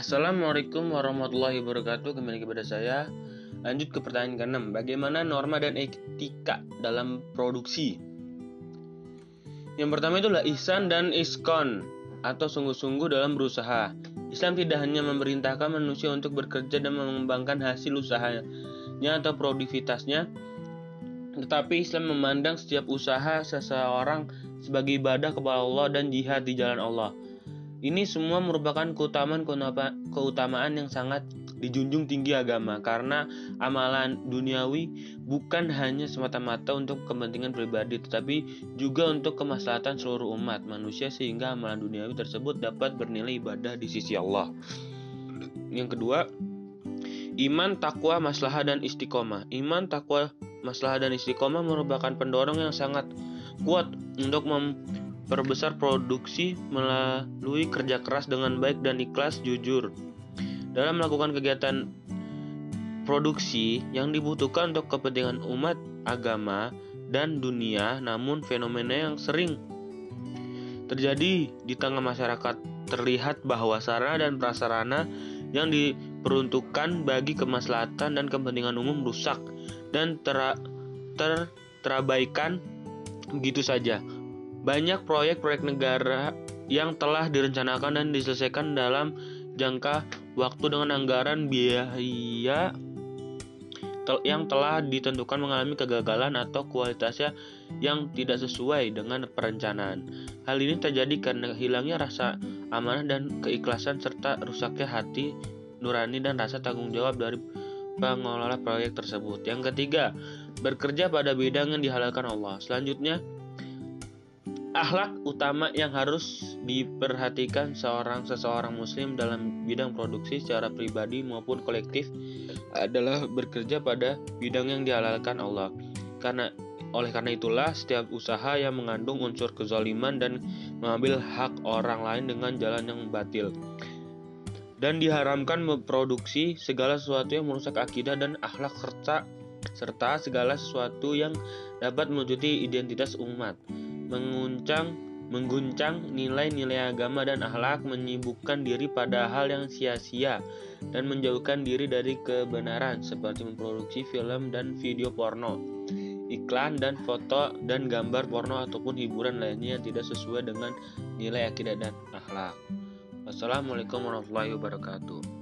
Assalamualaikum warahmatullahi wabarakatuh Kembali kepada saya Lanjut ke pertanyaan ke-6 Bagaimana norma dan etika dalam produksi? Yang pertama itulah ihsan dan iskon Atau sungguh-sungguh dalam berusaha Islam tidak hanya memerintahkan manusia untuk bekerja dan mengembangkan hasil usahanya atau produktivitasnya tetapi Islam memandang setiap usaha seseorang sebagai ibadah kepada Allah dan jihad di jalan Allah. Ini semua merupakan keutamaan keutamaan yang sangat dijunjung tinggi agama karena amalan duniawi bukan hanya semata-mata untuk kepentingan pribadi tetapi juga untuk kemaslahatan seluruh umat manusia sehingga amalan duniawi tersebut dapat bernilai ibadah di sisi Allah. Yang kedua, iman, takwa, maslahah dan istiqomah. Iman, takwa, maslahah dan istiqomah merupakan pendorong yang sangat kuat untuk mem Perbesar produksi melalui kerja keras dengan baik dan ikhlas jujur. Dalam melakukan kegiatan produksi yang dibutuhkan untuk kepentingan umat, agama, dan dunia, namun fenomena yang sering terjadi di tengah masyarakat terlihat bahwa sarana dan prasarana yang diperuntukkan bagi kemaslahatan dan kepentingan umum rusak dan ter, ter terabaikan begitu saja. Banyak proyek-proyek negara yang telah direncanakan dan diselesaikan dalam jangka waktu dengan anggaran biaya yang telah ditentukan mengalami kegagalan atau kualitasnya yang tidak sesuai dengan perencanaan. Hal ini terjadi karena hilangnya rasa amanah dan keikhlasan serta rusaknya hati nurani dan rasa tanggung jawab dari pengelola proyek tersebut. Yang ketiga, bekerja pada bidang yang dihalalkan Allah. Selanjutnya, Akhlak utama yang harus diperhatikan seorang seseorang muslim dalam bidang produksi secara pribadi maupun kolektif adalah bekerja pada bidang yang dihalalkan Allah. Karena oleh karena itulah setiap usaha yang mengandung unsur kezaliman dan mengambil hak orang lain dengan jalan yang batil dan diharamkan memproduksi segala sesuatu yang merusak akidah dan akhlak serta serta segala sesuatu yang dapat melucuti identitas umat menguncang, mengguncang nilai-nilai agama dan akhlak, menyibukkan diri pada hal yang sia-sia, dan menjauhkan diri dari kebenaran seperti memproduksi film dan video porno, iklan dan foto dan gambar porno ataupun hiburan lainnya yang tidak sesuai dengan nilai akidah dan akhlak. Wassalamualaikum warahmatullahi wabarakatuh.